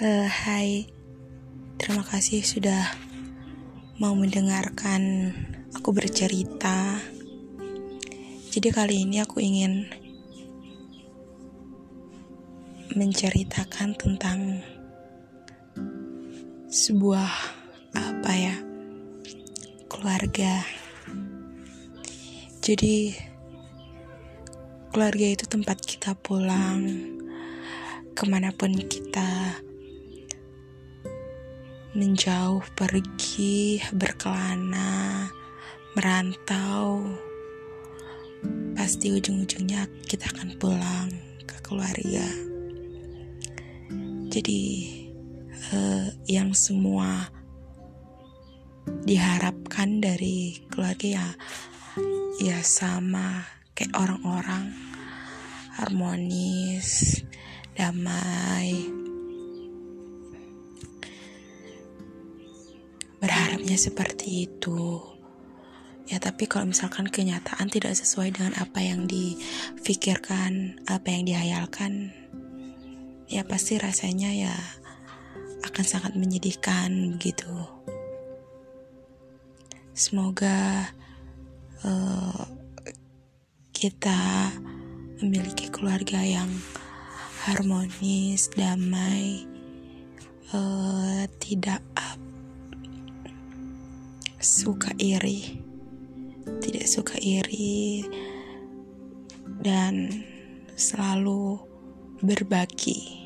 Uh, hai, terima kasih sudah mau mendengarkan aku bercerita. Jadi kali ini aku ingin menceritakan tentang sebuah apa ya keluarga. Jadi keluarga itu tempat kita pulang ke mana pun kita menjauh pergi berkelana merantau. Pasti ujung-ujungnya kita akan pulang ke keluarga. Jadi uh, yang semua diharapkan dari keluarga ya ya sama kayak orang-orang. Harmonis damai berharapnya seperti itu. Ya tapi kalau misalkan kenyataan tidak sesuai dengan apa yang difikirkan apa yang dihayalkan ya pasti rasanya ya akan sangat menyedihkan begitu. Semoga uh, kita memiliki keluarga yang harmonis damai uh, tidak suka iri, tidak suka iri, dan selalu berbagi.